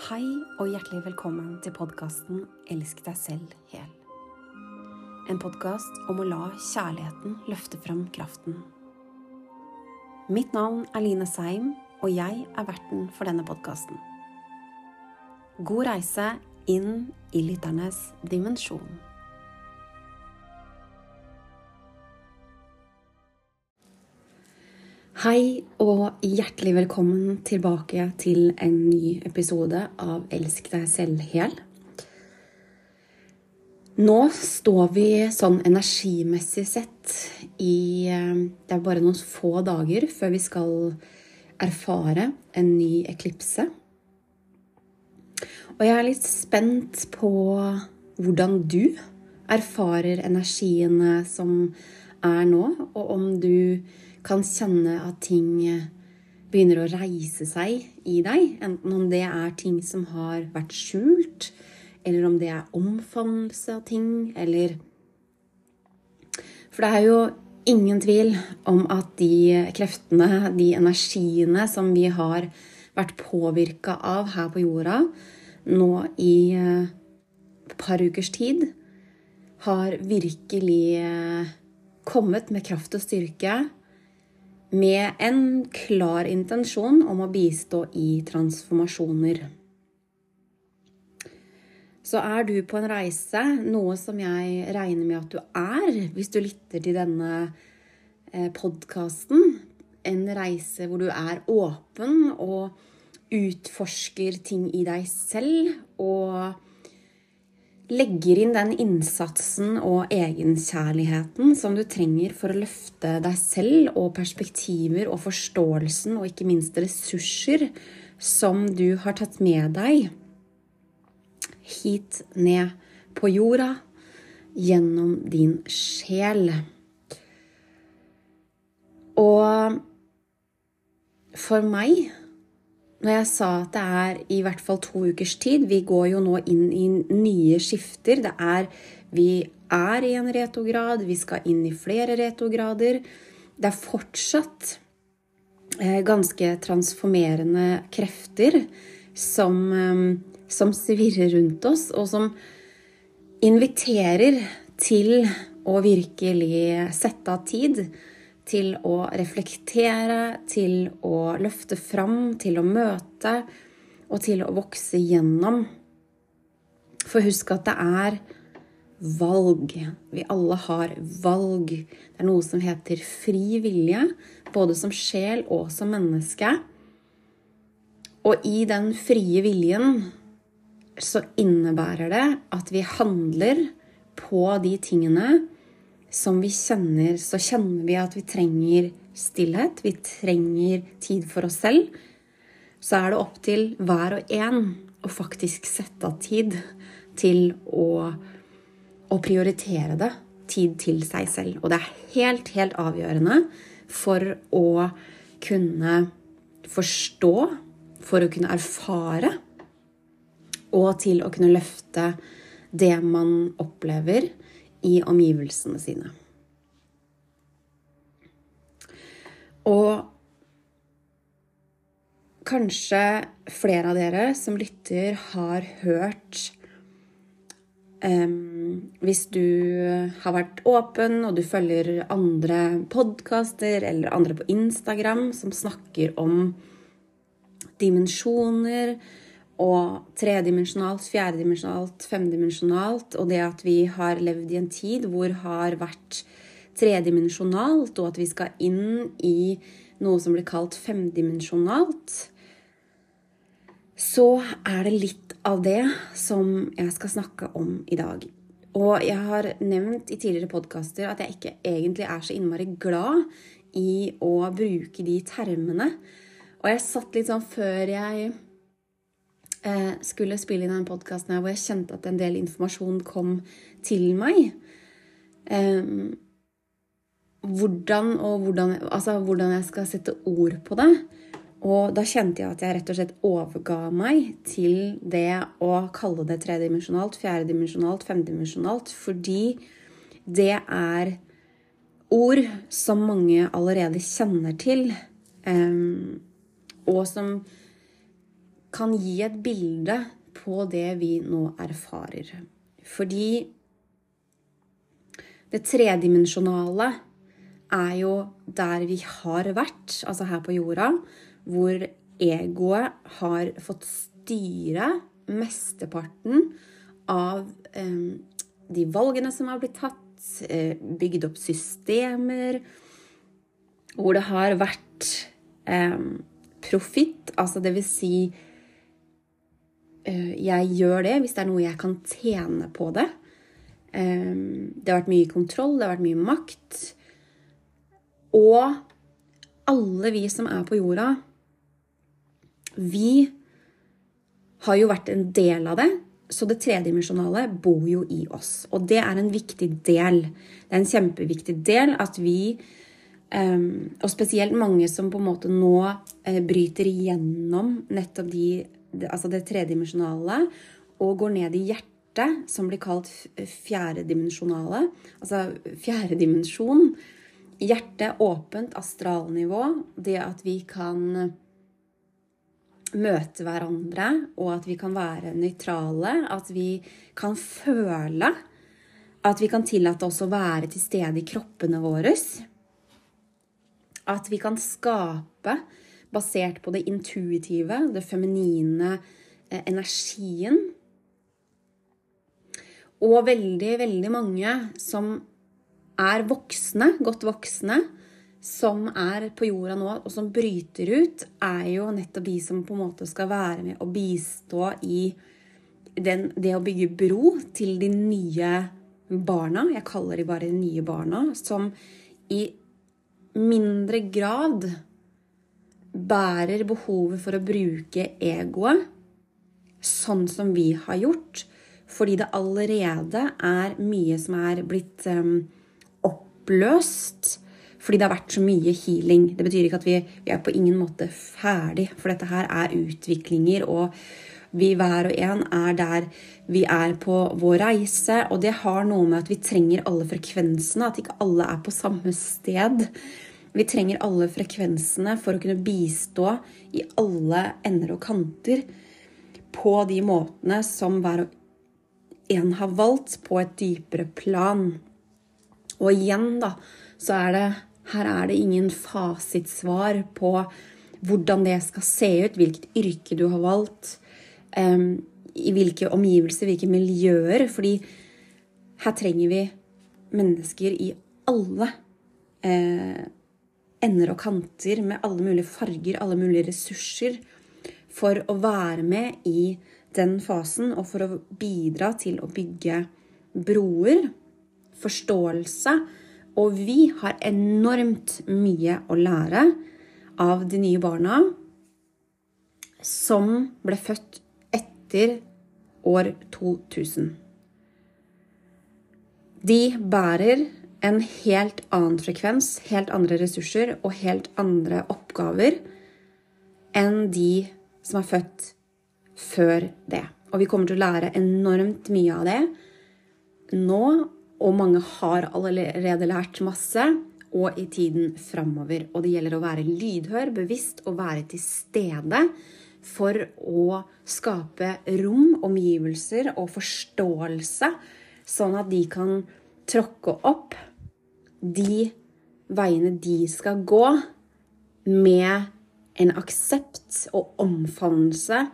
Hei og hjertelig velkommen til podkasten Elsk deg selv hel. En podkast om å la kjærligheten løfte frem kraften. Mitt navn er Line Seim, og jeg er verten for denne podkasten. God reise inn i lytternes dimensjon. Hei og hjertelig velkommen tilbake til en ny episode av Elsk deg selv hel. Nå står vi sånn energimessig sett i Det er bare noen få dager før vi skal erfare en ny eklipse. Og jeg er litt spent på hvordan du erfarer energiene som er nå, og om du kan kjenne at ting begynner å reise seg i deg. Enten om det er ting som har vært skjult, eller om det er omfavnelse av ting, eller For det er jo ingen tvil om at de kreftene, de energiene som vi har vært påvirka av her på jorda nå i et par ukers tid, har virkelig kommet med kraft og styrke med en klar intensjon om å bistå i transformasjoner. Så er du på en reise, noe som jeg regner med at du er hvis du lytter til denne podkasten, en reise hvor du er åpen og utforsker ting i deg selv og legger inn den innsatsen og egenkjærligheten som du trenger for å løfte deg selv og perspektiver og forståelsen og ikke minst ressurser som du har tatt med deg hit ned på jorda gjennom din sjel. Og for meg når jeg sa at det er i hvert fall to ukers tid Vi går jo nå inn i nye skifter. Det er Vi er i en retograd. vi skal inn i flere retograder. Det er fortsatt ganske transformerende krefter som, som svirrer rundt oss, og som inviterer til å virkelig sette av tid til å reflektere, til å løfte fram, til å møte og til å vokse gjennom. For husk at det er valg. Vi alle har valg. Det er noe som heter fri vilje, både som sjel og som menneske. Og i den frie viljen så innebærer det at vi handler på de tingene som vi kjenner, så kjenner vi at vi trenger stillhet, vi trenger tid for oss selv, så er det opp til hver og en å faktisk sette av tid til å, å prioritere det. Tid til seg selv. Og det er helt, helt avgjørende for å kunne forstå, for å kunne erfare, og til å kunne løfte det man opplever i omgivelsene sine. Og kanskje flere av dere som lytter, har hørt um, Hvis du har vært åpen, og du følger andre podkaster eller andre på Instagram som snakker om dimensjoner, og tredimensjonalt, fjerdedimensjonalt, femdimensjonalt, og det at vi har levd i en tid hvor har vært tredimensjonalt, og at vi skal inn i noe som blir kalt femdimensjonalt, så er det litt av det som jeg skal snakke om i dag. Og jeg har nevnt i tidligere podkaster at jeg ikke egentlig er så innmari glad i å bruke de termene. Og jeg satt litt sånn før jeg skulle spille inn den podkasten hvor jeg kjente at en del informasjon kom til meg. Eh, hvordan, hvordan, altså, hvordan jeg skal sette ord på det. Og da kjente jeg at jeg rett og slett overga meg til det å kalle det tredimensjonalt, fjerdedimensjonalt, femdimensjonalt, fordi det er ord som mange allerede kjenner til, og som kan gi et bilde på det vi nå erfarer. Fordi det tredimensjonale er jo der vi har vært, altså her på jorda, hvor egoet har fått styre mesteparten av eh, de valgene som har blitt tatt, eh, bygd opp systemer hvor det har vært eh, profitt, altså vil si Jeg gjør det hvis det er noe jeg kan tjene på det. Eh, det har vært mye kontroll, det har vært mye makt. Og alle vi som er på jorda, vi har jo vært en del av det. Så det tredimensjonale bor jo i oss. Og det er en viktig del. Det er en kjempeviktig del at vi Um, og spesielt mange som på en måte nå uh, bryter igjennom nettopp de, altså det tredimensjonale og går ned i hjertet, som blir kalt fjerdedimensjonale. Altså fjerde dimensjon. Hjertet åpent, astralnivå. Det at vi kan møte hverandre, og at vi kan være nøytrale. At vi kan føle. At vi kan tillate oss å være til stede i kroppene våre. At vi kan skape basert på det intuitive, det feminine eh, energien. Og veldig, veldig mange som er voksne, godt voksne, som er på jorda nå, og som bryter ut, er jo nettopp de som på en måte skal være med og bistå i den, det å bygge bro til de nye barna. Jeg kaller de bare de nye barna. Som i mindre grad bærer behovet for å bruke egoet sånn som vi har gjort, fordi det allerede er mye som er blitt um, oppløst. Fordi det har vært så mye healing. Det betyr ikke at vi, vi er på ingen måte ferdig, for dette her er utviklinger. og vi hver og en er der vi er på vår reise, og det har noe med at vi trenger alle frekvensene, at ikke alle er på samme sted. Vi trenger alle frekvensene for å kunne bistå i alle ender og kanter på de måtene som hver og en har valgt, på et dypere plan. Og igjen, da, så er det Her er det ingen fasitsvar på hvordan det skal se ut, hvilket yrke du har valgt, um, i hvilke omgivelser, hvilke miljøer. Fordi her trenger vi mennesker i alle eh, ender og kanter, med alle mulige farger, alle mulige ressurser, for å være med i den fasen og for å bidra til å bygge broer, forståelse. Og vi har enormt mye å lære av de nye barna som ble født etter år 2000. De bærer en helt annen frekvens, helt andre ressurser og helt andre oppgaver enn de som er født før det. Og vi kommer til å lære enormt mye av det nå, og mange har allerede lært masse, og i tiden framover. Og det gjelder å være lydhør, bevisst og være til stede for å skape rom, omgivelser og forståelse, sånn at de kan tråkke opp de veiene de skal gå, med en aksept og omfavnelse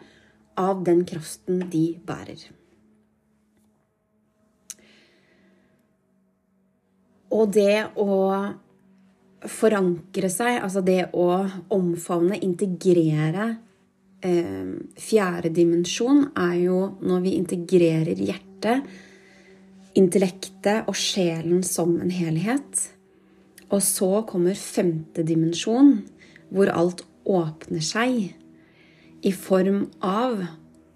av den kraften de bærer. Og det å forankre seg, altså det å omfavne, integrere eh, Fjerde dimensjon er jo når vi integrerer hjertet, intellektet og sjelen som en helhet. Og så kommer femte dimensjon, hvor alt åpner seg i form av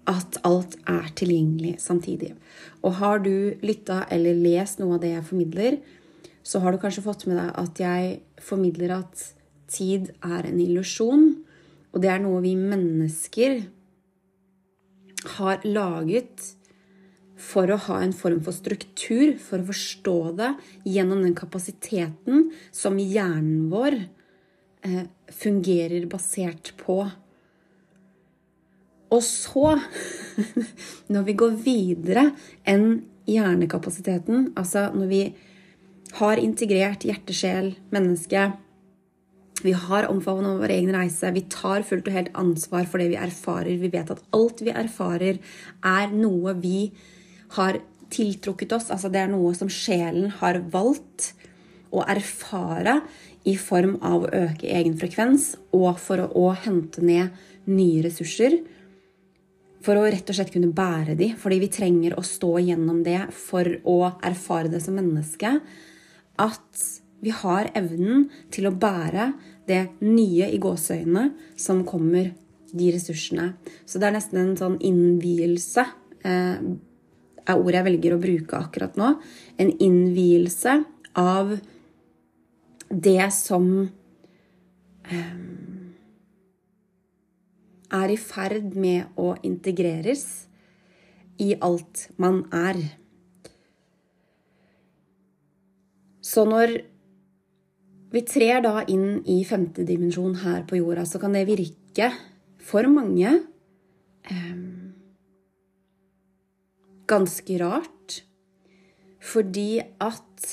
at alt er tilgjengelig samtidig. Og har du lytta eller lest noe av det jeg formidler, så har du kanskje fått med deg at jeg formidler at tid er en illusjon. Og det er noe vi mennesker har laget for å ha en form for struktur, for å forstå det gjennom den kapasiteten som hjernen vår eh, fungerer basert på. Og så, når vi går videre enn hjernekapasiteten, altså når vi har integrert hjerte, sjel, menneske Vi har omfavnet vår egen reise. Vi tar fullt og helt ansvar for det vi erfarer. Vi vet at alt vi erfarer, er noe vi har tiltrukket oss. Altså det er noe som sjelen har valgt å erfare i form av å øke egen frekvens og for å, å hente ned nye ressurser. For å rett og slett kunne bære de, fordi vi trenger å stå gjennom det for å erfare det som menneske. At vi har evnen til å bære det nye i gåseøynene som kommer, de ressursene. Så det er nesten en sånn innvielse. Eh, er ordet jeg velger å bruke akkurat nå. En innvielse av det som um, er i ferd med å integreres i alt man er. Så når vi trer da inn i femte dimensjon her på jorda, så kan det virke for mange um, ganske rart. Fordi at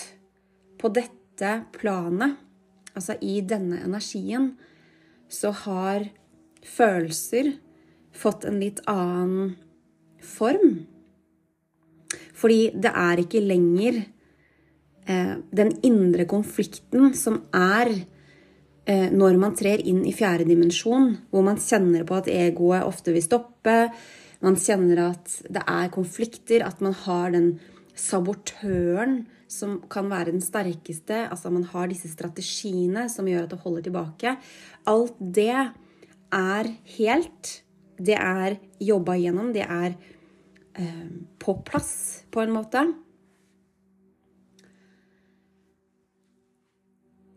på dette planet, altså i denne energien, så har følelser fått en litt annen form. Fordi det er ikke lenger eh, den indre konflikten som er eh, når man trer inn i fjerde dimensjon, hvor man kjenner på at egoet ofte vil stoppe, man kjenner at det er konflikter, at man har den sabotøren som kan være den sterkeste. Altså man har disse strategiene som gjør at det holder tilbake. Alt det er helt. Det er jobba igjennom. Det er eh, på plass, på en måte.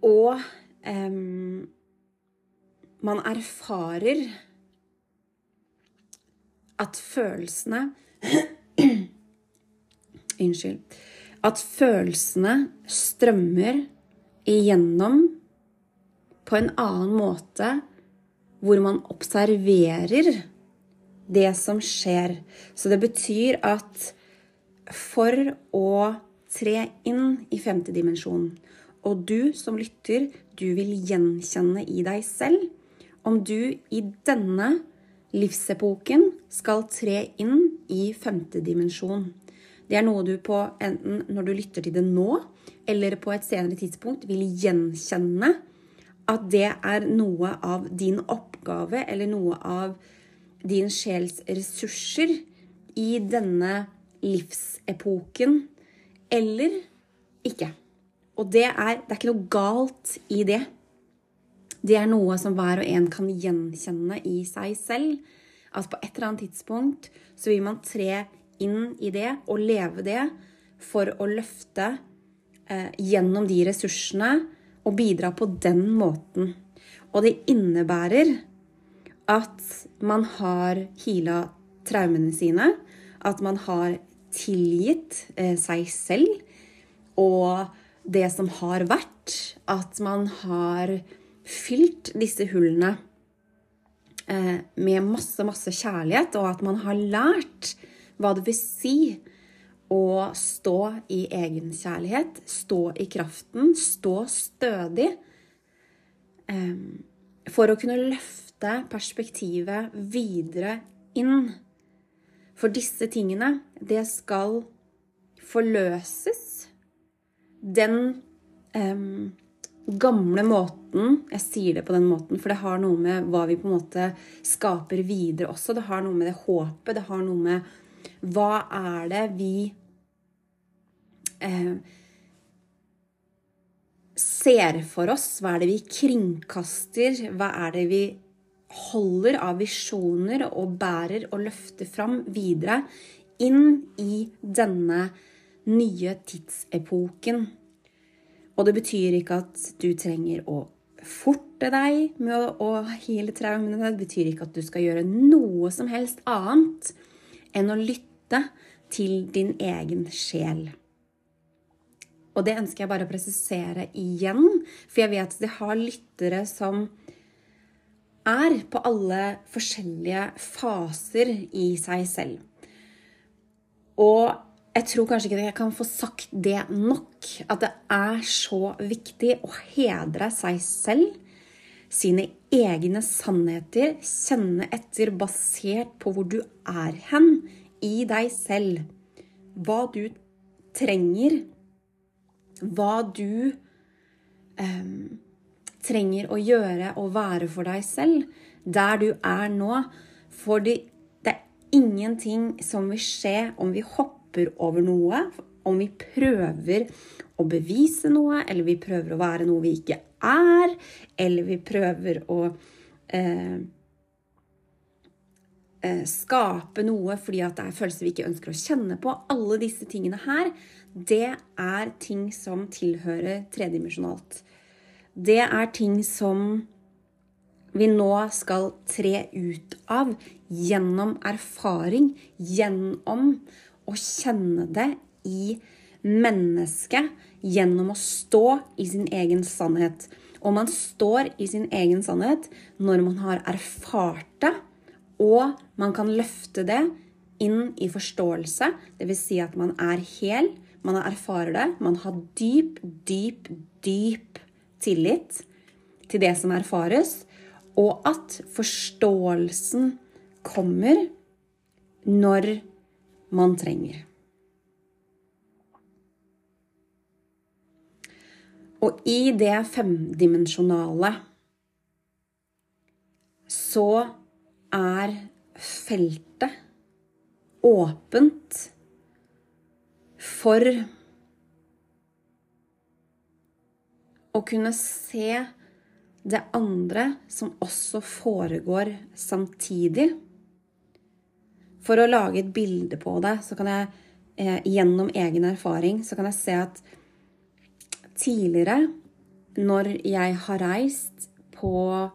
Og eh, man erfarer at følelsene Unnskyld at følelsene strømmer igjennom på en annen måte, hvor man observerer det som skjer. Så det betyr at for å tre inn i femte dimensjon, og du som lytter, du vil gjenkjenne i deg selv om du i denne livsepoken skal tre inn i femte dimensjon. Det er noe du på enten når du lytter til det nå, eller på et senere tidspunkt vil gjenkjenne at det er noe av din oppgave eller noe av din sjels ressurser i denne livsepoken, eller ikke. Og det er, det er ikke noe galt i det. Det er noe som hver og en kan gjenkjenne i seg selv. At på et eller annet tidspunkt så vil man tre inn i det og leve det for å løfte eh, gjennom de ressursene og bidra på den måten. Og det innebærer at man har heala traumene sine, at man har tilgitt eh, seg selv og det som har vært. At man har fylt disse hullene eh, med masse, masse kjærlighet, og at man har lært hva det vil si å stå i egenkjærlighet, stå i kraften, stå stødig. For å kunne løfte perspektivet videre inn. For disse tingene, det skal forløses. Den um, gamle måten Jeg sier det på den måten, for det har noe med hva vi på en måte skaper videre også. Det har noe med det håpet, det har noe med hva er det vi eh, ser for oss? Hva er det vi kringkaster? Hva er det vi holder av visjoner og bærer og løfter fram videre inn i denne nye tidsepoken? Og det betyr ikke at du trenger å forte deg med å, å heale traumene. Det betyr ikke at du skal gjøre noe som helst annet enn å lytte til din egen sjel. Og det ønsker jeg bare å presisere igjen, for jeg vet at jeg har lyttere som er på alle forskjellige faser i seg selv. Og jeg tror kanskje ikke jeg kan få sagt det nok. At det er så viktig å hedre seg selv, sine egne sannheter, kjenne etter basert på hvor du er hen i deg selv. Hva du trenger. Hva du um, trenger å gjøre og være for deg selv der du er nå. For det er ingenting som vil skje om vi hopper over noe, om vi prøver å bevise noe, eller vi prøver å være noe vi ikke er, eller vi prøver å eh, eh, skape noe fordi at det er følelser vi ikke ønsker å kjenne på. Alle disse tingene her, det er ting som tilhører tredimensjonalt. Det er ting som vi nå skal tre ut av gjennom erfaring, gjennom å kjenne det i mennesket, gjennom å stå i sin egen sannhet. Og man står i sin egen sannhet når man har erfart det, og man kan løfte det inn i forståelse, dvs. Si at man er hel, man erfarer det, man har dyp, dyp, dyp tillit til det som erfares, og at forståelsen kommer når man trenger. Og i det femdimensjonale så er feltet åpent for å kunne se det andre som også foregår samtidig. For å lage et bilde på det, så kan jeg eh, gjennom egen erfaring så kan jeg se at tidligere, når jeg har reist på,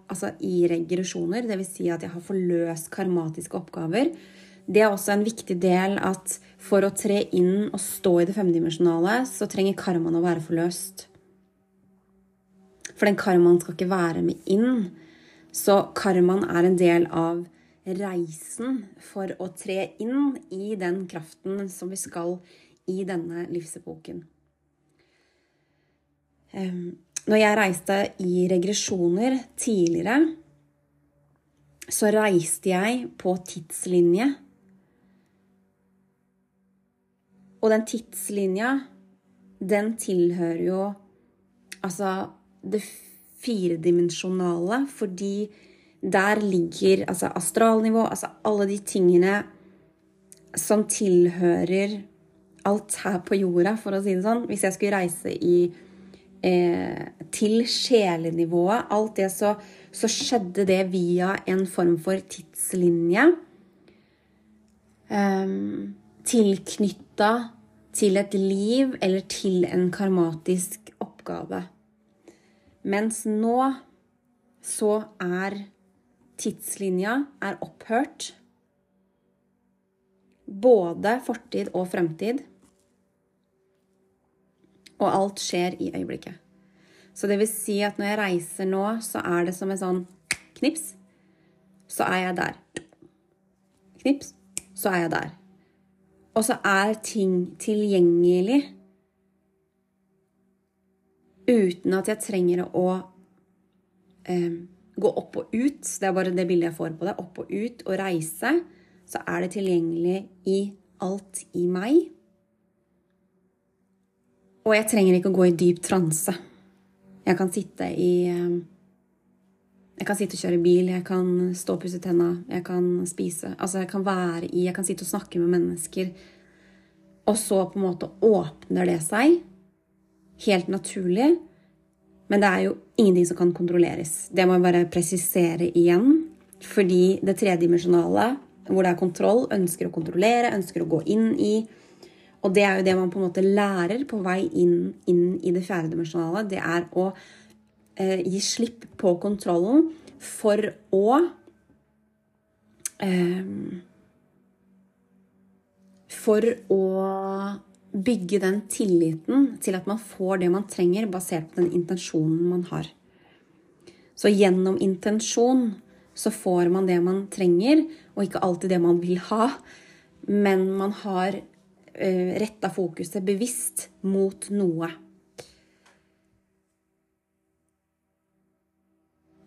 altså i regresjoner, dvs. Si at jeg har forløst karmatiske oppgaver, det er også en viktig del at for å tre inn og stå i det femdimensjonale, så trenger karmaen å være forløst. For den karmaen skal ikke være med inn. Så karmaen er en del av reisen for å tre inn i den kraften som vi skal i denne livsepoken. Når jeg reiste i regresjoner tidligere, så reiste jeg på tidslinje. Og den tidslinja, den tilhører jo altså det firedimensjonale, fordi der ligger altså astralnivå, altså alle de tingene som tilhører alt her på jorda, for å si det sånn. Hvis jeg skulle reise i, eh, til sjelenivået, alt det, så, så skjedde det via en form for tidslinje. Um, Tilknytta til et liv eller til en karmatisk oppgave. Mens nå så er tidslinja er opphørt. Både fortid og fremtid. Og alt skjer i øyeblikket. Så det vil si at når jeg reiser nå, så er det som en sånn knips. Så er jeg der. Knips, så er jeg der. Og så er ting tilgjengelig uten at jeg trenger å eh, gå opp og ut. Det er bare det bildet jeg får på det. Opp og ut og reise. Så er det tilgjengelig i alt i meg. Og jeg trenger ikke å gå i dyp transe. Jeg kan sitte i eh, Jeg kan sitte og kjøre bil, jeg kan stå og pusse tenna, jeg kan spise Altså, jeg kan være i Jeg kan sitte og snakke med mennesker. Og så på en måte åpner det seg helt naturlig. Men det er jo ingenting som kan kontrolleres. Det må jeg bare presisere igjen. Fordi det tredimensjonale, hvor det er kontroll, ønsker å kontrollere, ønsker å gå inn i. Og det er jo det man på en måte lærer på vei inn, inn i det fjerdedimensjonale. Det er å eh, gi slipp på kontrollen for å eh, For å bygge den tilliten til at man får det man trenger, basert på den intensjonen man har. Så gjennom intensjon så får man det man trenger, og ikke alltid det man vil ha. Men man har uh, retta fokuset bevisst mot noe.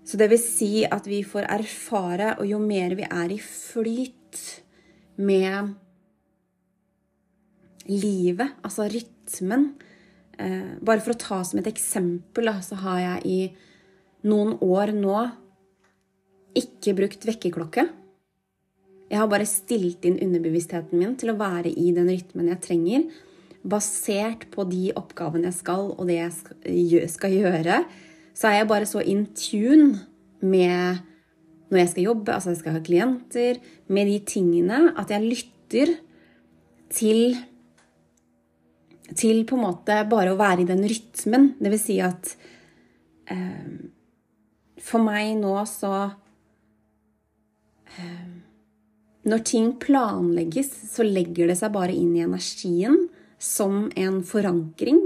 Så det vil si at vi får erfare, og jo mer vi er i flyt med livet, altså rytmen eh, Bare for å ta som et eksempel, så har jeg i noen år nå ikke brukt vekkerklokke. Jeg har bare stilt inn underbevisstheten min til å være i den rytmen jeg trenger, basert på de oppgavene jeg skal, og det jeg skal gjøre så er jeg bare så in tune med når jeg skal jobbe, altså jeg skal ha klienter, med de tingene at jeg lytter til til på en måte bare å være i den rytmen. Det vil si at eh, For meg nå så eh, Når ting planlegges, så legger det seg bare inn i energien som en forankring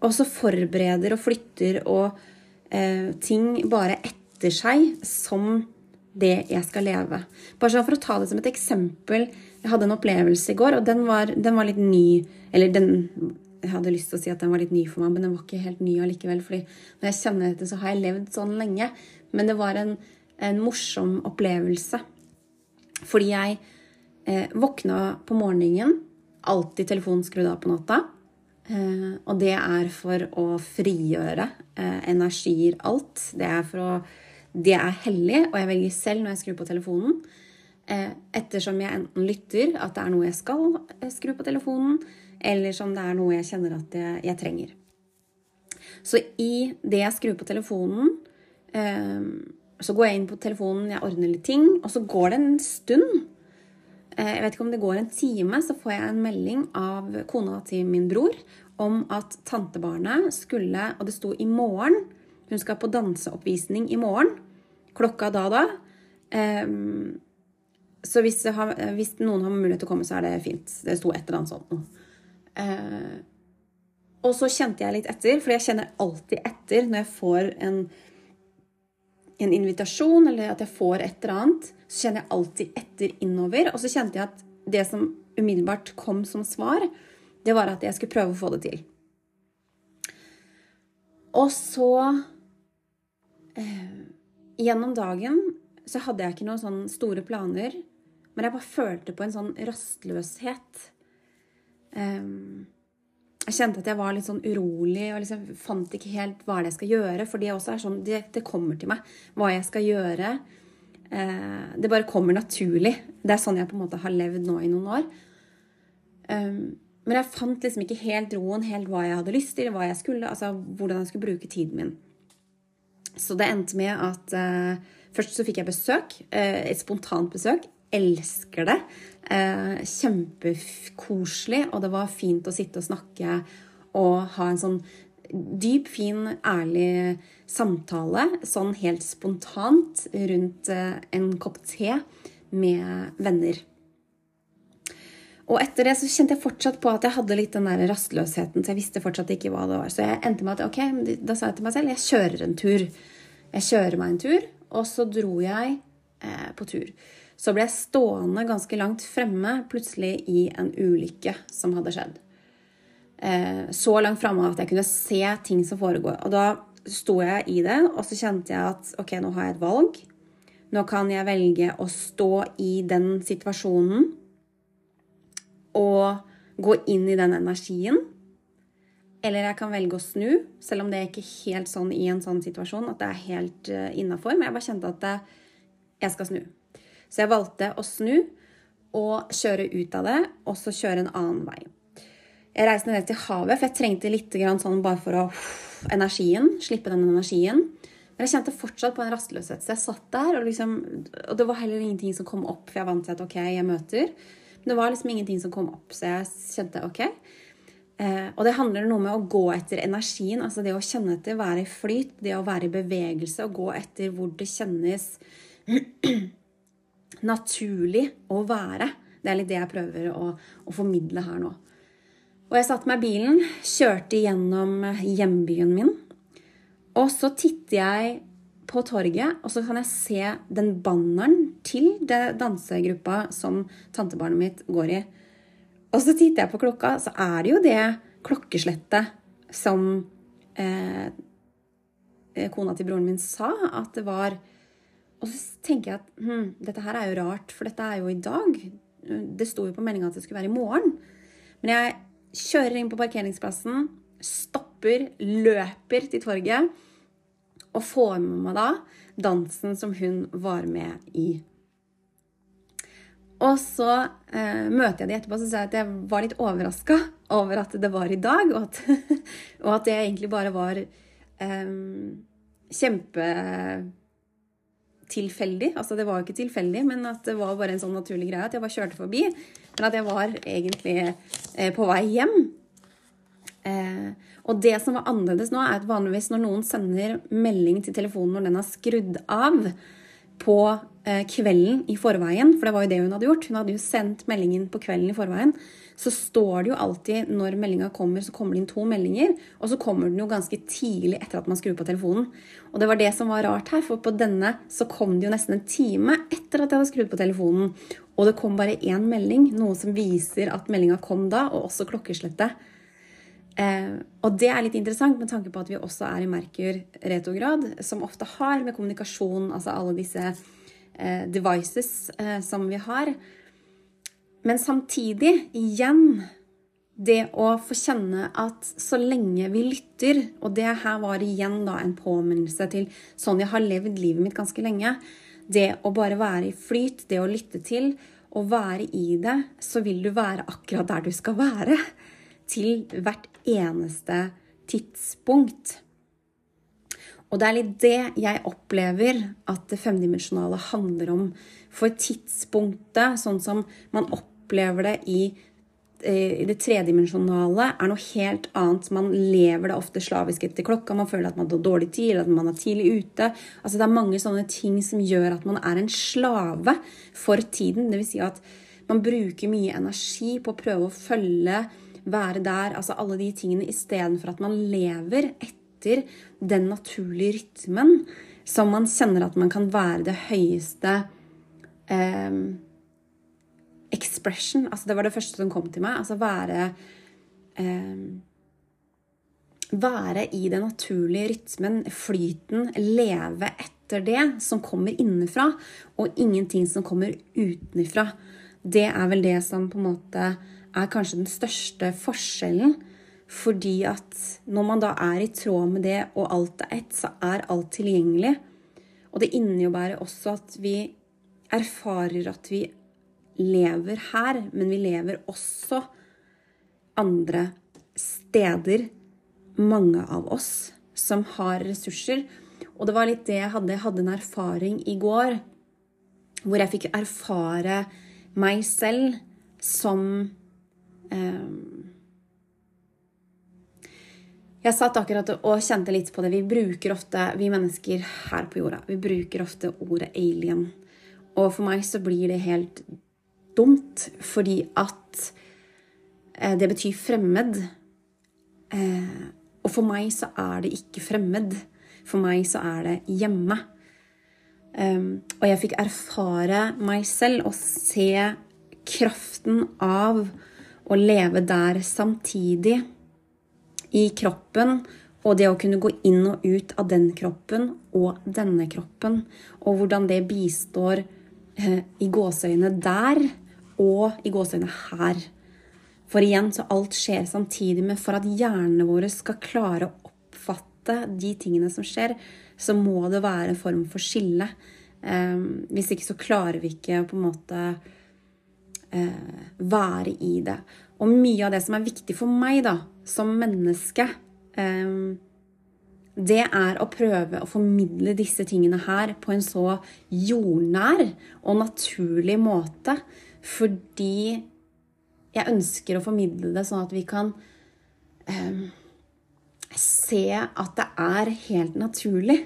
og så forbereder og flytter og eh, ting bare etter seg som det jeg skal leve. Bare sånn For å ta det som et eksempel. Jeg hadde en opplevelse i går, og den var, den var litt ny. Eller den Jeg hadde lyst til å si at den var litt ny for meg, men den var ikke helt ny allikevel. fordi når jeg kjenner dette, så har jeg levd sånn lenge. Men det var en, en morsom opplevelse. Fordi jeg eh, våkna på morgenen. Alltid telefonen skrudd av på natta. Eh, og det er for å frigjøre eh, energier, alt. Det er for å Det er hellig, og jeg velger selv når jeg skrur på telefonen. Eh, ettersom jeg enten lytter at det er noe jeg skal skru på telefonen, eller som det er noe jeg kjenner at jeg, jeg trenger. Så i det jeg skrur på telefonen, så går jeg inn på telefonen, jeg ordner litt ting, og så går det en stund. Jeg vet ikke om det går en time, så får jeg en melding av kona til min bror om at tantebarnet skulle Og det sto i morgen. Hun skal på danseoppvisning i morgen. Klokka da da. Um, så hvis, har, hvis, noen har mulighet til å komme, så er det fint. Det sto et eller annet sånt Uh, og så kjente jeg litt etter, for jeg kjenner alltid etter når jeg får en, en invitasjon, eller at jeg får et eller annet. Så kjenner jeg alltid etter innover. Og så kjente jeg at det som umiddelbart kom som svar, det var at jeg skulle prøve å få det til. Og så eh, Gjennom dagen så hadde jeg ikke noen sånne store planer, men jeg bare følte på en sånn rastløshet. Eh, jeg kjente at jeg var litt sånn urolig og liksom fant ikke helt hva det jeg skal gjøre. For det også er sånn, det, det kommer til meg hva jeg skal gjøre. Eh, det bare kommer naturlig. Det er sånn jeg på en måte har levd nå i noen år. Um, men jeg fant liksom ikke helt roen, helt hva jeg hadde lyst til, hva jeg skulle, altså hvordan jeg skulle bruke tiden min. Så det endte med at uh, først så fikk jeg besøk. Uh, et spontant besøk. Elsker det. Eh, kjempekoselig, og det var fint å sitte og snakke og ha en sånn dyp, fin, ærlig samtale, sånn helt spontant, rundt en kopp te med venner. Og etter det så kjente jeg fortsatt på at jeg hadde litt den der rastløsheten. Så jeg visste fortsatt ikke hva det var. Så jeg endte med at ok, da sa jeg til meg selv jeg kjører en tur. Jeg kjører meg en tur, og så dro jeg eh, på tur. Så ble jeg stående ganske langt fremme plutselig i en ulykke som hadde skjedd. Eh, så langt framme at jeg kunne se ting som foregår. Og da sto jeg i det, og så kjente jeg at ok, nå har jeg et valg. Nå kan jeg velge å stå i den situasjonen og gå inn i den energien. Eller jeg kan velge å snu, selv om det er ikke helt sånn i en sånn situasjon at det er helt eh, innafor. Men jeg bare kjente at jeg skal snu. Så jeg valgte å snu og kjøre ut av det, og så kjøre en annen vei. Jeg reiste ned til havet, for jeg trengte litt sånn bare for å energien, slippe den energien. Men jeg kjente fortsatt på en rastløshet. Så jeg satt der, og, liksom, og det var heller ingenting som kom opp, for jeg vant til at ok, jeg møter. Men det var liksom ingenting som kom opp, så jeg kjente OK. Eh, og det handler noe med å gå etter energien, altså det å kjenne etter, være i flyt, det å være i bevegelse og gå etter hvor det kjennes naturlig å være. Det er litt det jeg prøver å, å formidle her nå. Og jeg satte meg i bilen, kjørte gjennom hjembyen min. Og så titter jeg på torget, og så kan jeg se den banneren til det dansegruppa som tantebarnet mitt går i. Og så titter jeg på klokka, så er det jo det klokkeslettet som eh, kona til broren min sa at det var. Og så tenker jeg at hm, dette her er jo rart, for dette er jo i dag. Det sto jo på meldinga at det skulle være i morgen. Men jeg kjører inn på parkeringsplassen, stopper, løper til torget og får med meg da dansen som hun var med i. Og så eh, møter jeg de etterpå og sier at jeg var litt overraska over at det var i dag, og at, og at det egentlig bare var eh, kjempetilfeldig. Altså det var jo ikke tilfeldig, men at det var bare en sånn naturlig greie at jeg bare kjørte forbi. Men at jeg var egentlig eh, på vei hjem. Eh, og det som var annerledes nå, er at vanligvis når noen sender melding til telefonen når den er skrudd av på kvelden i forveien, for det var jo det hun hadde gjort, hun hadde jo sendt meldingen på kvelden i forveien, så står det jo alltid når meldinga kommer, så kommer det inn to meldinger, og så kommer den jo ganske tidlig etter at man skrur på telefonen. Og det var det som var rart her, for på denne så kom det jo nesten en time etter at jeg hadde skrudd på telefonen, og det kom bare én melding, noe som viser at meldinga kom da, og også klokkeslettet. Eh, og det er litt interessant med tanke på at vi også er i Merkur retrograd, som ofte har med kommunikasjon, altså alle disse eh, devices eh, som vi har. Men samtidig, igjen, det å få kjenne at så lenge vi lytter, og det her var igjen da en påminnelse til sånn jeg har levd livet mitt ganske lenge, det å bare være i flyt, det å lytte til, og være i det, så vil du være akkurat der du skal være til hvert eneste tidspunkt. Og det er litt det jeg opplever at det femdimensjonale handler om. For tidspunktet, sånn som man opplever det i, eh, i det tredimensjonale, er noe helt annet. Man lever det ofte slavisk etter klokka, man føler at man har dårlig tid, eller at man er tidlig ute. Altså Det er mange sånne ting som gjør at man er en slave for tiden. Det vil si at man bruker mye energi på å prøve å følge være der, altså alle de tingene, istedenfor at man lever etter den naturlige rytmen som man kjenner at man kan være det høyeste eh, expression. Altså det var det første som kom til meg. Altså være eh, Være i den naturlige rytmen, flyten, leve etter det som kommer innenfra, og ingenting som kommer utenfra. Det er vel det som på en måte er kanskje den største forskjellen. Fordi at når man da er i tråd med det, og alt er ett, så er alt tilgjengelig. Og det innebærer også at vi erfarer at vi lever her, men vi lever også andre steder, mange av oss, som har ressurser. Og det var litt det jeg hadde. Jeg hadde en erfaring i går hvor jeg fikk erfare meg selv som Ehm, jeg satt akkurat og kjente litt på det. Vi bruker ofte, vi mennesker her på jorda, vi bruker ofte ordet alien. Og for meg så blir det helt dumt, fordi at eh, det betyr fremmed. Eh, og for meg så er det ikke fremmed. For meg så er det hjemme. Ehm, og jeg fikk erfare meg selv og se kraften av å leve der samtidig. I kroppen, og det å kunne gå inn og ut av den kroppen og denne kroppen. Og hvordan det bistår eh, i gåseøyne der og i gåseøyne her. For igjen, så alt skjer samtidig, men for at hjernene våre skal klare å oppfatte de tingene som skjer, så må det være en form for skille. Eh, hvis ikke så klarer vi ikke på en måte eh, være i det. Og mye av det som er viktig for meg da, som menneske, eh, det er å prøve å formidle disse tingene her på en så jordnær og naturlig måte. Fordi jeg ønsker å formidle det sånn at vi kan eh, se at det er helt naturlig.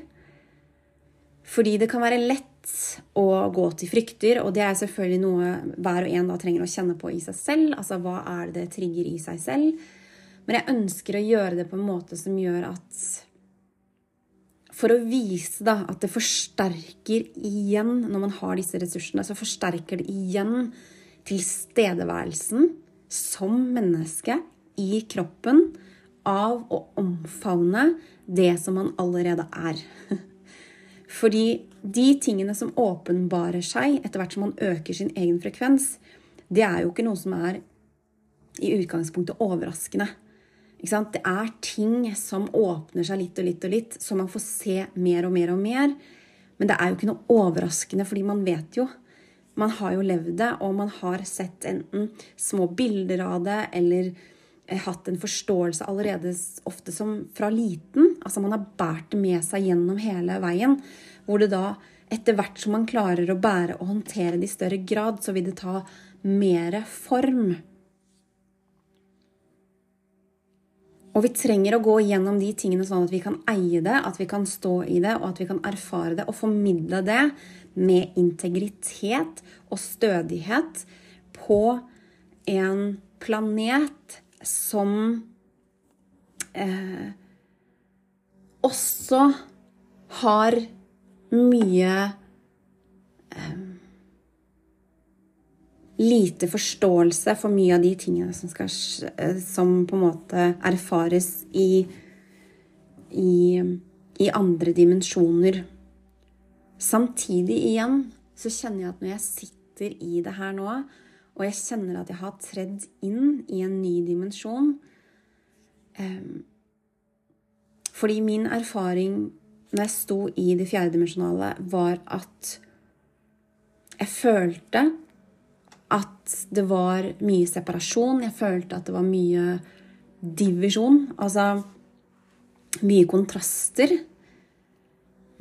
Fordi det kan være lett å gå til frykter, og det er selvfølgelig noe hver og en da trenger å kjenne på i seg selv. Altså hva er det det trigger i seg selv? Men jeg ønsker å gjøre det på en måte som gjør at for å vise da, at det forsterker igjen, når man har disse ressursene, så forsterker det igjen tilstedeværelsen som menneske i kroppen av å omfavne det som man allerede er. Fordi de tingene som åpenbarer seg etter hvert som man øker sin egen frekvens, det er jo ikke noe som er i utgangspunktet overraskende. Det er ting som åpner seg litt og litt og litt, som man får se mer og mer og mer. Men det er jo ikke noe overraskende, fordi man vet jo. Man har jo levd det, og man har sett enten små bilder av det eller hatt en forståelse allerede ofte som fra liten. Altså man har båret det med seg gjennom hele veien. Hvor det da, etter hvert som man klarer å bære og håndtere det i større grad, så vil det ta mer form. Og vi trenger å gå gjennom de tingene sånn at vi kan eie det, at vi kan stå i det, og at vi kan erfare det og formidle det med integritet og stødighet på en planet som eh, også har mye eh, lite forståelse for mye av de tingene som, skal, eh, som på en måte erfares i, i, i andre dimensjoner. Samtidig igjen så kjenner jeg at når jeg sitter i det her nå, og jeg kjenner at jeg har tredd inn i en ny dimensjon um, Fordi min erfaring når jeg sto i det fjerdedimensjonale, var at jeg følte at det var mye separasjon. Jeg følte at det var mye divisjon. Altså mye kontraster.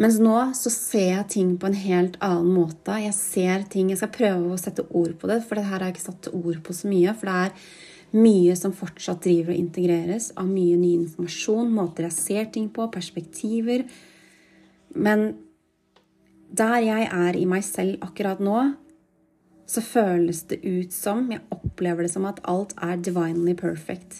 Mens nå så ser jeg ting på en helt annen måte. Jeg ser ting, jeg skal prøve å sette ord på det, for det her har jeg ikke satt ord på så mye. For det er mye som fortsatt driver og integreres av mye ny informasjon, måter jeg ser ting på, perspektiver. Men der jeg er i meg selv akkurat nå, så føles det ut som Jeg opplever det som at alt er divinely perfect.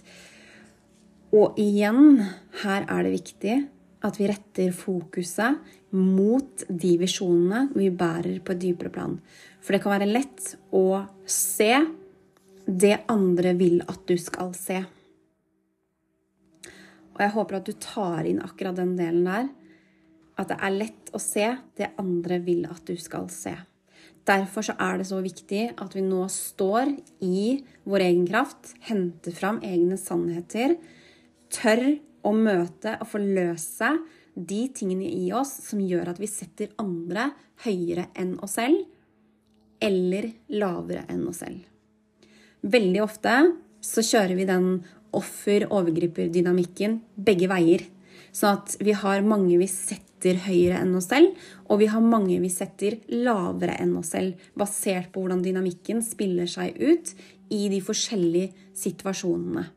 Og igjen, her er det viktig at vi retter fokuset mot de visjonene vi bærer på et dypere plan. For det kan være lett å se det andre vil at du skal se. Og jeg håper at du tar inn akkurat den delen der. At det er lett å se det andre vil at du skal se. Derfor så er det så viktig at vi nå står i vår egen kraft, henter fram egne sannheter, tør å møte og forløse de tingene i oss som gjør at vi setter andre høyere enn oss selv, eller lavere enn oss selv. Veldig ofte så kjører vi den offer-overgriper-dynamikken begge veier. Sånn at vi har mange vi setter høyere enn oss selv, og vi har mange vi setter lavere enn oss selv, basert på hvordan dynamikken spiller seg ut i de forskjellige situasjonene.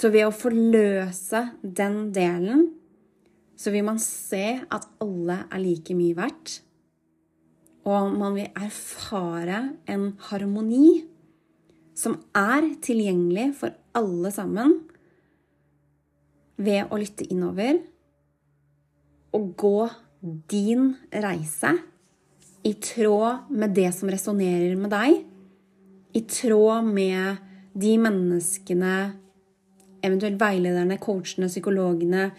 Så ved å forløse den delen, så vil man se at alle er like mye verdt. Og man vil erfare en harmoni som er tilgjengelig for alle sammen ved å lytte innover og gå din reise i tråd med det som resonnerer med deg, i tråd med de menneskene, eventuelt veilederne, coachene, psykologene,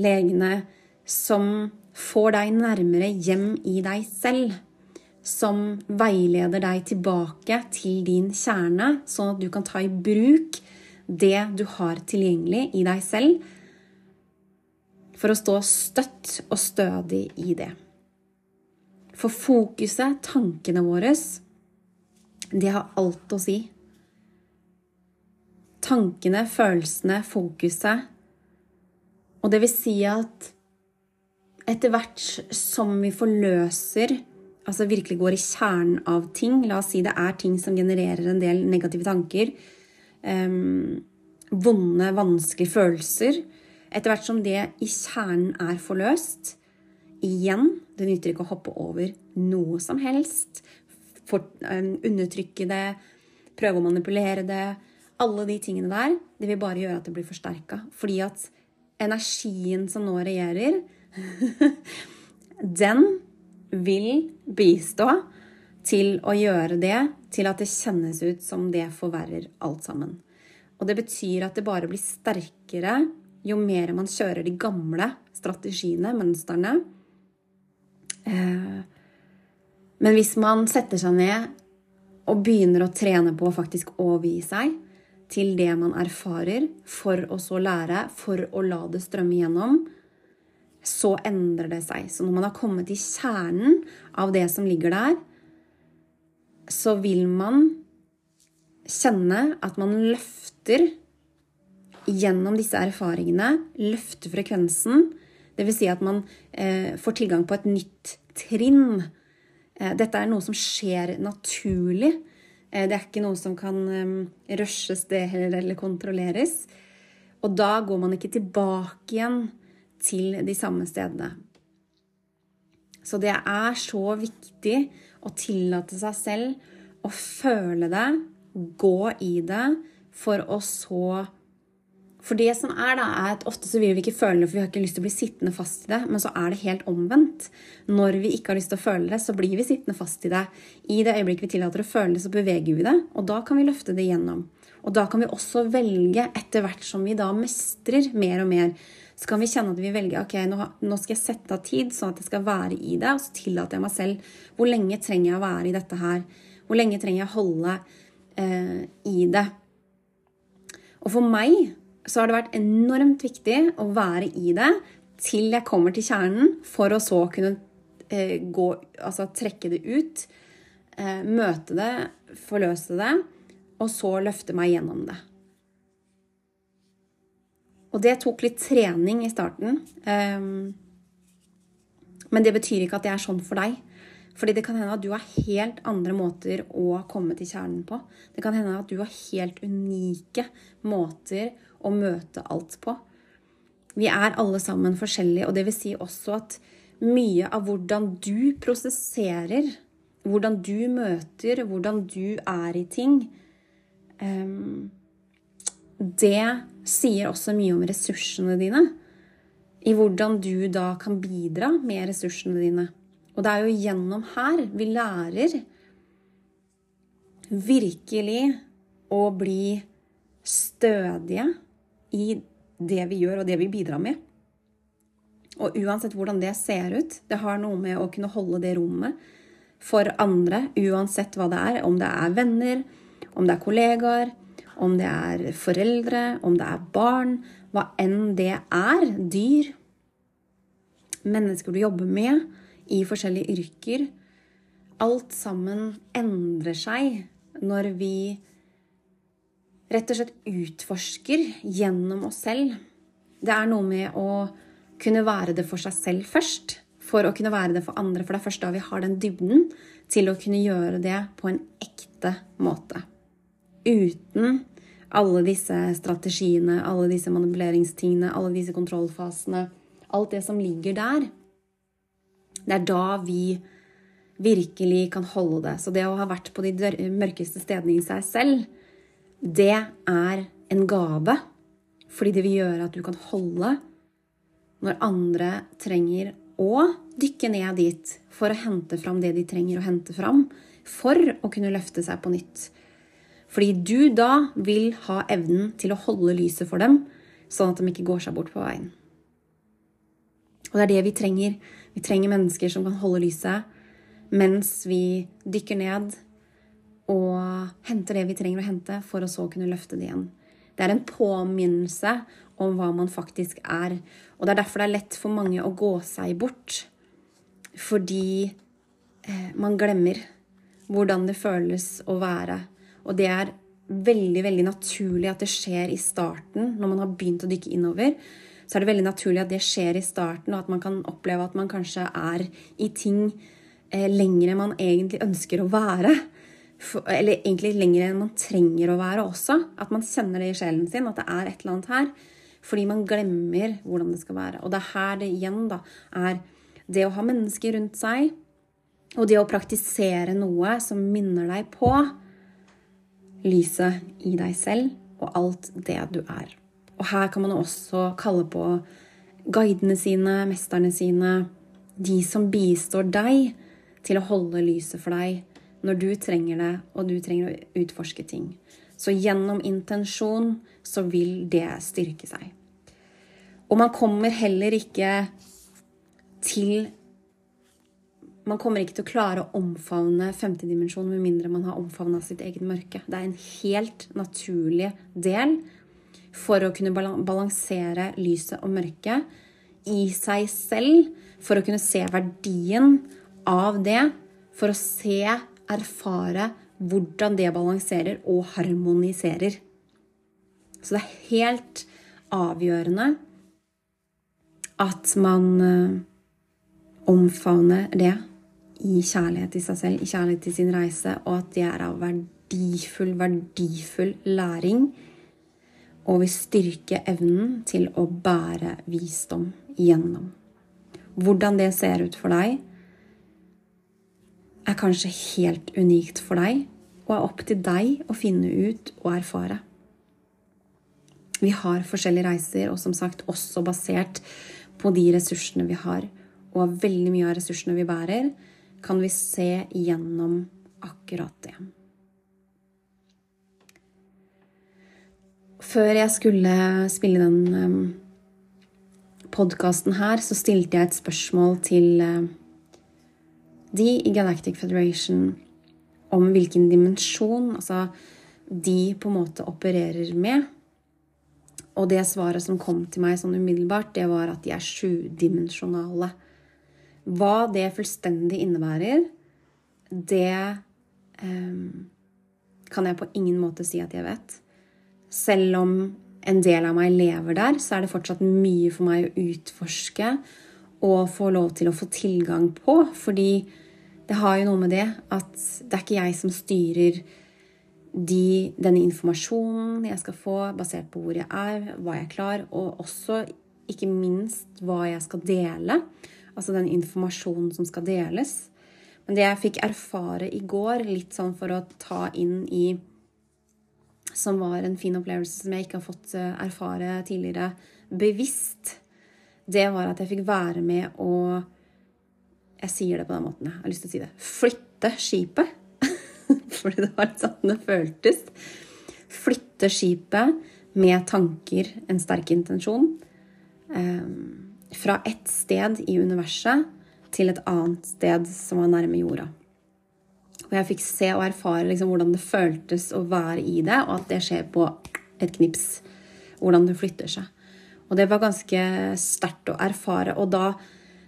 legene, som får deg nærmere hjem i deg selv. Som veileder deg tilbake til din kjerne, sånn at du kan ta i bruk det du har tilgjengelig i deg selv, for å stå støtt og stødig i det. For fokuset, tankene våre, det har alt å si. Tankene, følelsene, fokuset. Og det vil si at etter hvert som vi forløser, altså virkelig går i kjernen av ting La oss si det er ting som genererer en del negative tanker. Um, vonde, vanskelige følelser etter hvert som det i kjernen er forløst Igjen, det nytter ikke å hoppe over noe som helst. For, um, undertrykke det, prøve å manipulere det. Alle de tingene der det vil bare gjøre at det blir forsterka. Fordi at energien som nå regjerer, den vil bistå til å gjøre det til at det kjennes ut som det forverrer alt sammen. Og det betyr at det bare blir sterkere jo mer man kjører de gamle strategiene, mønstrene. Eh, men hvis man setter seg ned og begynner å trene på å faktisk overgi seg til det man erfarer, for å så lære, for å la det strømme igjennom, så endrer det seg. Så når man har kommet til kjernen av det som ligger der, så vil man kjenne at man løfter gjennom disse erfaringene, løfter frekvensen. Dvs. Si at man eh, får tilgang på et nytt trinn. Eh, dette er noe som skjer naturlig. Eh, det er ikke noe som kan eh, rushes det heller eller kontrolleres. Og da går man ikke tilbake igjen til de samme stedene. Så det er så viktig å tillate seg selv å føle det, gå i det, for å så For det som er, da, er at ofte så vil vi ikke føle det, for vi har ikke lyst til å bli sittende fast i det. Men så er det helt omvendt. Når vi ikke har lyst til å føle det, så blir vi sittende fast i det. I det øyeblikket vi tillater å føle det, så beveger vi det. Og da kan vi løfte det igjennom. Og da kan vi også velge, etter hvert som vi da mestrer mer og mer, så kan vi kjenne at vi velger ok, nå, skal jeg sette av tid sånn at jeg skal være i det. Og så tillater jeg meg selv hvor lenge trenger jeg å være i dette her? Hvor lenge trenger jeg å holde eh, i det? Og for meg så har det vært enormt viktig å være i det til jeg kommer til kjernen, for å så kunne eh, gå Altså trekke det ut, eh, møte det, forløse det, og så løfte meg gjennom det. Og det tok litt trening i starten. Um, men det betyr ikke at det er sånn for deg. Fordi det kan hende at du har helt andre måter å komme til kjernen på. Det kan hende at du har helt unike måter å møte alt på. Vi er alle sammen forskjellige, og det vil si også at mye av hvordan du prosesserer, hvordan du møter, hvordan du er i ting um, Det sier også mye om ressursene dine. I hvordan du da kan bidra med ressursene dine. Og det er jo gjennom her vi lærer virkelig å bli stødige i det vi gjør, og det vi bidrar med. Og uansett hvordan det ser ut, det har noe med å kunne holde det rommet for andre, uansett hva det er. Om det er venner, om det er kollegaer, om det er foreldre, om det er barn, hva enn det er, dyr, mennesker du jobber med i forskjellige yrker Alt sammen endrer seg når vi rett og slett utforsker gjennom oss selv. Det er noe med å kunne være det for seg selv først, for å kunne være det for andre. For det er først da vi har den dybden til å kunne gjøre det på en ekte måte. Uten alle disse strategiene, alle disse manipuleringstingene, alle disse kontrollfasene. Alt det som ligger der. Det er da vi virkelig kan holde det. Så det å ha vært på de mørkeste stedene i seg selv, det er en gave. Fordi det vil gjøre at du kan holde når andre trenger å dykke ned dit for å hente fram det de trenger å hente fram for å kunne løfte seg på nytt. Fordi du da vil ha evnen til å holde lyset for dem, sånn at de ikke går seg bort på veien. Og det er det vi trenger. Vi trenger mennesker som kan holde lyset mens vi dykker ned og henter det vi trenger å hente, for å så kunne løfte det igjen. Det er en påminnelse om hva man faktisk er. Og det er derfor det er lett for mange å gå seg bort. Fordi eh, man glemmer hvordan det føles å være og det er veldig veldig naturlig at det skjer i starten, når man har begynt å dykke innover. Så er det veldig naturlig at det skjer i starten, og at man kan oppleve at man kanskje er i ting eh, lenger enn man egentlig ønsker å være. For, eller egentlig lenger enn man trenger å være også. At man kjenner det i sjelen sin, at det er et eller annet her. Fordi man glemmer hvordan det skal være. Og det er her det igjen da, er det å ha mennesker rundt seg, og det å praktisere noe som minner deg på lyset i deg selv og alt det du er. Og her kan man også kalle på guidene sine, mesterne sine, de som bistår deg til å holde lyset for deg når du trenger det, og du trenger å utforske ting. Så gjennom intensjon så vil det styrke seg. Og man kommer heller ikke til Man kommer ikke til å klare å omfavne femtedimensjonen, med mindre man har omfavna sitt eget mørke. Det er en helt naturlig del for å kunne balansere lyset og mørket i seg selv. For å kunne se verdien av det. For å se, erfare hvordan det balanserer og harmoniserer. Så det er helt avgjørende at man eh, omfavner det i kjærlighet til seg selv, i kjærlighet til sin reise, og at det er av verdifull, verdifull læring og vil styrke evnen til å bære visdom gjennom. Hvordan det ser ut for deg, er kanskje helt unikt for deg og er opp til deg å finne ut og erfare. Vi har forskjellige reiser, og som sagt også basert på de ressursene vi har. Og av veldig mye av ressursene vi bærer, kan vi se gjennom akkurat det. Før jeg skulle spille den um, podkasten her, så stilte jeg et spørsmål til uh, de i Galactic Federation om hvilken dimensjon altså, de på en måte opererer med. Og det svaret som kom til meg sånn umiddelbart, det var at de er sjudimensjonale. Hva det fullstendig innebærer, det um, kan jeg på ingen måte si at jeg vet. Selv om en del av meg lever der, så er det fortsatt mye for meg å utforske og få lov til å få tilgang på. Fordi det har jo noe med det at det er ikke jeg som styrer de, denne informasjonen jeg skal få, basert på hvor jeg er, hva jeg er klar, og også ikke minst hva jeg skal dele. Altså den informasjonen som skal deles. Men det jeg fikk erfare i går, litt sånn for å ta inn i Som var en fin opplevelse som jeg ikke har fått eh, erfare tidligere bevisst, det var at jeg fikk være med å Jeg sier det på den måten, jeg har lyst til å si det. Flytte skipet fordi det var sånn det føltes. Flytte skipet med tanker, en sterk intensjon, ehm, fra ett sted i universet til et annet sted som var nærme jorda. Og jeg fikk se og erfare liksom hvordan det føltes å være i det, og at det skjer på et knips. Hvordan det flytter seg. Og det var ganske sterkt å erfare. Og da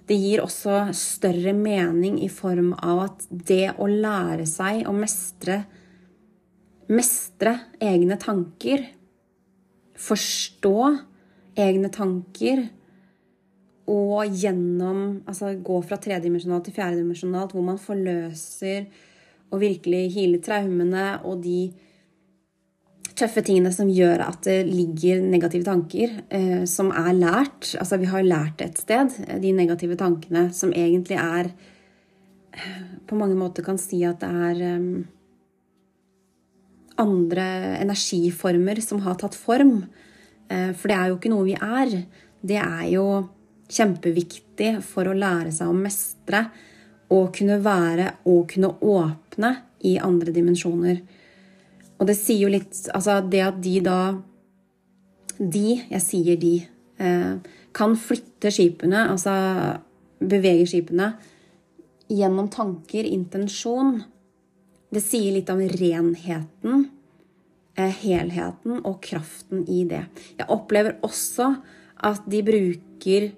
det gir også større mening i form av at det å lære seg å mestre Mestre egne tanker, forstå egne tanker og gjennom Altså gå fra tredimensjonalt til fjerdedimensjonalt, hvor man forløser og virkelig healer traumene og de tøffe tingene som gjør at det ligger negative tanker eh, som er lært. Altså vi har lært det et sted. De negative tankene som egentlig er eh, På mange måter kan si at det er eh, andre energiformer som har tatt form. Eh, for det er jo ikke noe vi er. Det er jo kjempeviktig for å lære seg å mestre og kunne være og kunne åpne i andre dimensjoner. Og det sier jo litt Altså, det at de da De, jeg sier de, eh, kan flytte skipene, altså bevege skipene, gjennom tanker, intensjon Det sier litt om renheten, eh, helheten og kraften i det. Jeg opplever også at de bruker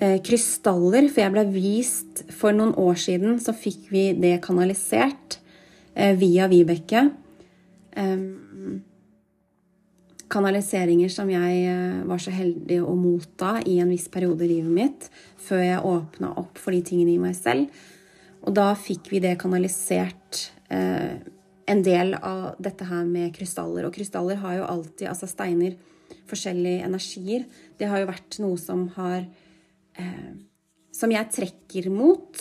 eh, krystaller, for jeg ble vist for noen år siden, så fikk vi det kanalisert via Vibeke kanaliseringer som jeg eh, var så heldig å motta i en viss periode i livet mitt, før jeg åpna opp for de tingene i meg selv. Og da fikk vi det kanalisert eh, en del av dette her med krystaller. Og krystaller har jo alltid, altså steiner, forskjellige energier. Det har jo vært noe som har eh, Som jeg trekker mot,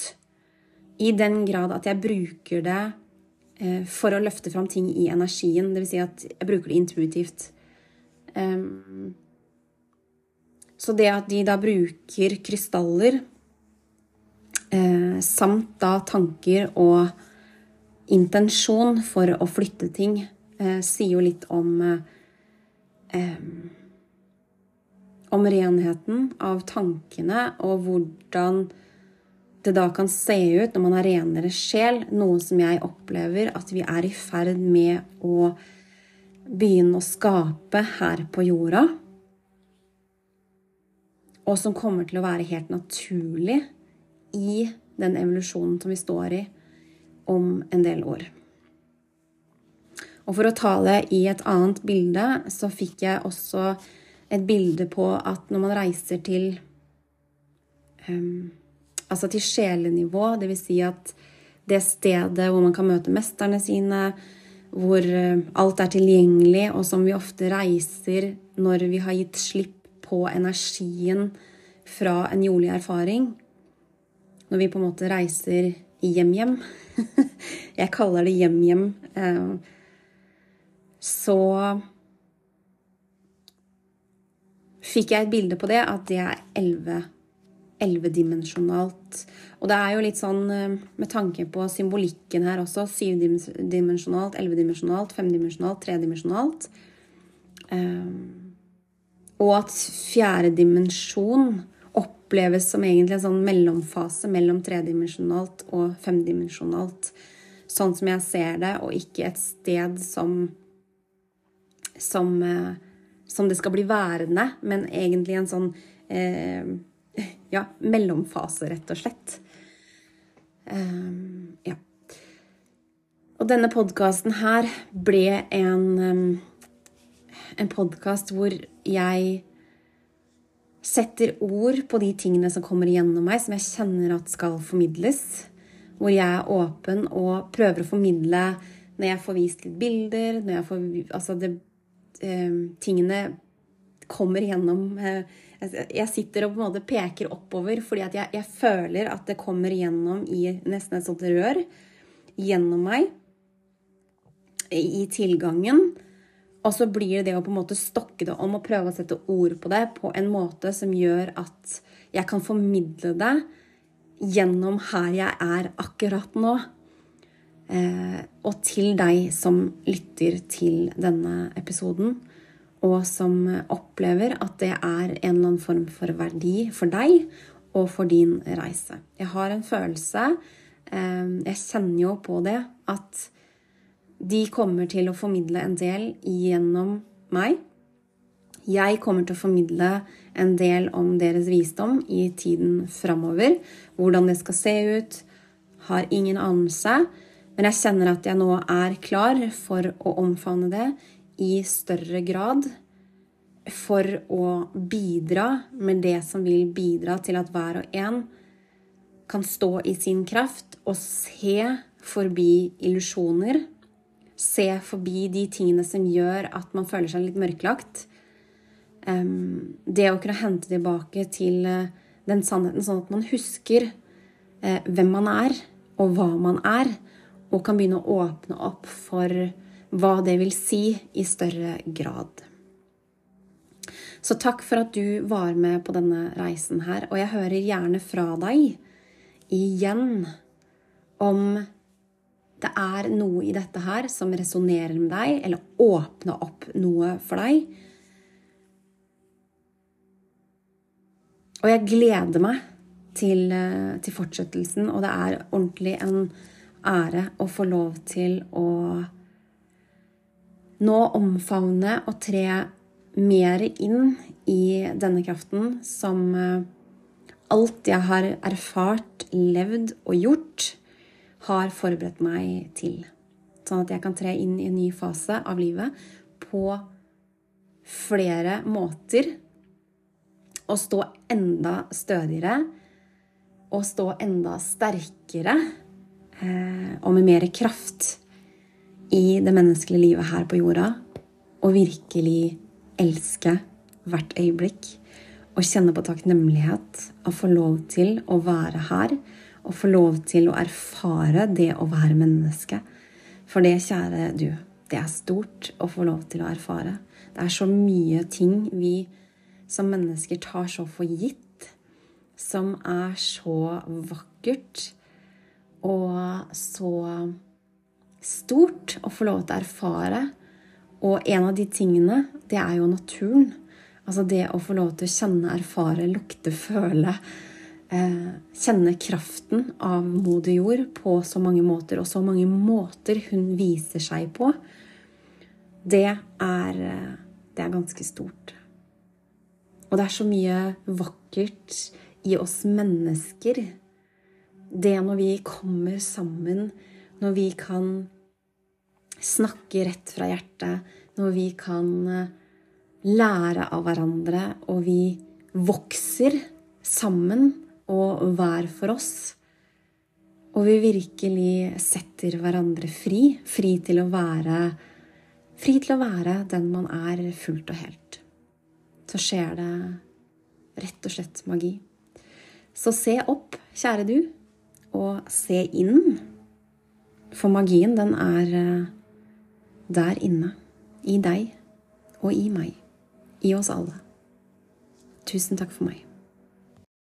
i den grad at jeg bruker det for å løfte fram ting i energien. Dvs. Si at jeg bruker det intuitivt. Så det at de da bruker krystaller eh, samt da tanker og intensjon for å flytte ting, eh, sier jo litt om eh, om renheten av tankene og hvordan det da kan se ut når man har renere sjel, noe som jeg opplever at vi er i ferd med å begynne å skape her på jorda, og som kommer til å være helt naturlig i den evolusjonen som vi står i om en del år. Og for å ta det i et annet bilde, så fikk jeg også et bilde på at når man reiser til um, Altså til sjelenivå, dvs. Si at det stedet hvor man kan møte mesterne sine, hvor uh, alt er tilgjengelig, og som vi ofte reiser når vi har gitt slipp på energien fra en jordlig erfaring. Når vi på en måte reiser hjem-hjem. Jeg kaller det hjem-hjem. Uh, så fikk jeg et bilde på det, at det er elleve ellevedimensjonalt. Og det er jo litt sånn eh, med tanke på symbolikken her også. Syvdimensjonalt, ellevedimensjonalt, femdimensjonalt, tredimensjonalt. Um, og at fjerde dimensjon oppleves som egentlig en sånn mellomfase mellom tredimensjonalt og femdimensjonalt. Sånn som jeg ser det, og ikke et sted som som uh, som det skal bli værende, men egentlig en sånn eh, ja, mellomfase, rett og slett. Um, ja. Og denne podkasten her ble en, um, en podkast hvor jeg setter ord på de tingene som kommer igjennom meg, som jeg kjenner at skal formidles. Hvor jeg er åpen og prøver å formidle når jeg får vist litt bilder, når jeg får Altså, det um, tingene kommer gjennom eh, Jeg sitter og på en måte peker oppover fordi at jeg, jeg føler at det kommer gjennom i nesten et sånt rør gjennom meg i tilgangen. Og så blir det det å på en måte stokke det om og prøve å sette ord på det på en måte som gjør at jeg kan formidle det gjennom her jeg er akkurat nå. Eh, og til deg som lytter til denne episoden og som opplever at det er en eller annen form for verdi for deg og for din reise. Jeg har en følelse, eh, jeg kjenner jo på det, at de kommer til å formidle en del gjennom meg. Jeg kommer til å formidle en del om deres visdom i tiden framover. Hvordan det skal se ut, har ingen anelse. Men jeg kjenner at jeg nå er klar for å omfavne det i større grad for å bidra med det som vil bidra til at hver og en kan stå i sin kraft og se forbi illusjoner. Se forbi de tingene som gjør at man føler seg litt mørklagt. Det å kunne hente tilbake til eh, den sannheten, sånn at man husker eh, hvem man er, og hva man er, og kan begynne å åpne opp for hva det vil si i større grad. Så takk for at du var med på denne reisen her, og jeg hører gjerne fra deg igjen om det er noe i dette her som resonnerer med deg, eller åpner opp noe for deg. Og jeg gleder meg til, eh, til fortsettelsen, og det er ordentlig en ære å få lov til å nå omfavne og tre mer inn i denne kraften som eh, alt jeg har erfart, levd og gjort, har forberedt meg til. Sånn at jeg kan tre inn i en ny fase av livet på flere måter. Og stå enda stødigere og stå enda sterkere eh, og med mer kraft i det menneskelige livet her på jorda og virkelig elske hvert øyeblikk og kjenne på takknemlighet og få lov til å være her og få lov til å erfare det å være menneske. For det, kjære du, det er stort å få lov til å erfare. Det er så mye ting vi som mennesker tar så for gitt, som er så vakkert og så stort å få lov til å erfare. Og en av de tingene, det er jo naturen. Altså det å få lov til å kjenne, erfare, lukte, føle. Eh, kjenne kraften av moder jord på så mange måter, og så mange måter hun viser seg på. Det er, eh, det er ganske stort. Og det er så mye vakkert i oss mennesker. Det når vi kommer sammen, når vi kan snakke rett fra hjertet, når vi kan eh, lære av hverandre, og vi vokser sammen og hver for oss. Og vi virkelig setter hverandre fri, fri til å være Fri til å være den man er fullt og helt. Så skjer det rett og slett magi. Så se opp, kjære du, og se inn. For magien, den er eh, der inne. I deg og i meg. I oss alle. Tusen takk for meg.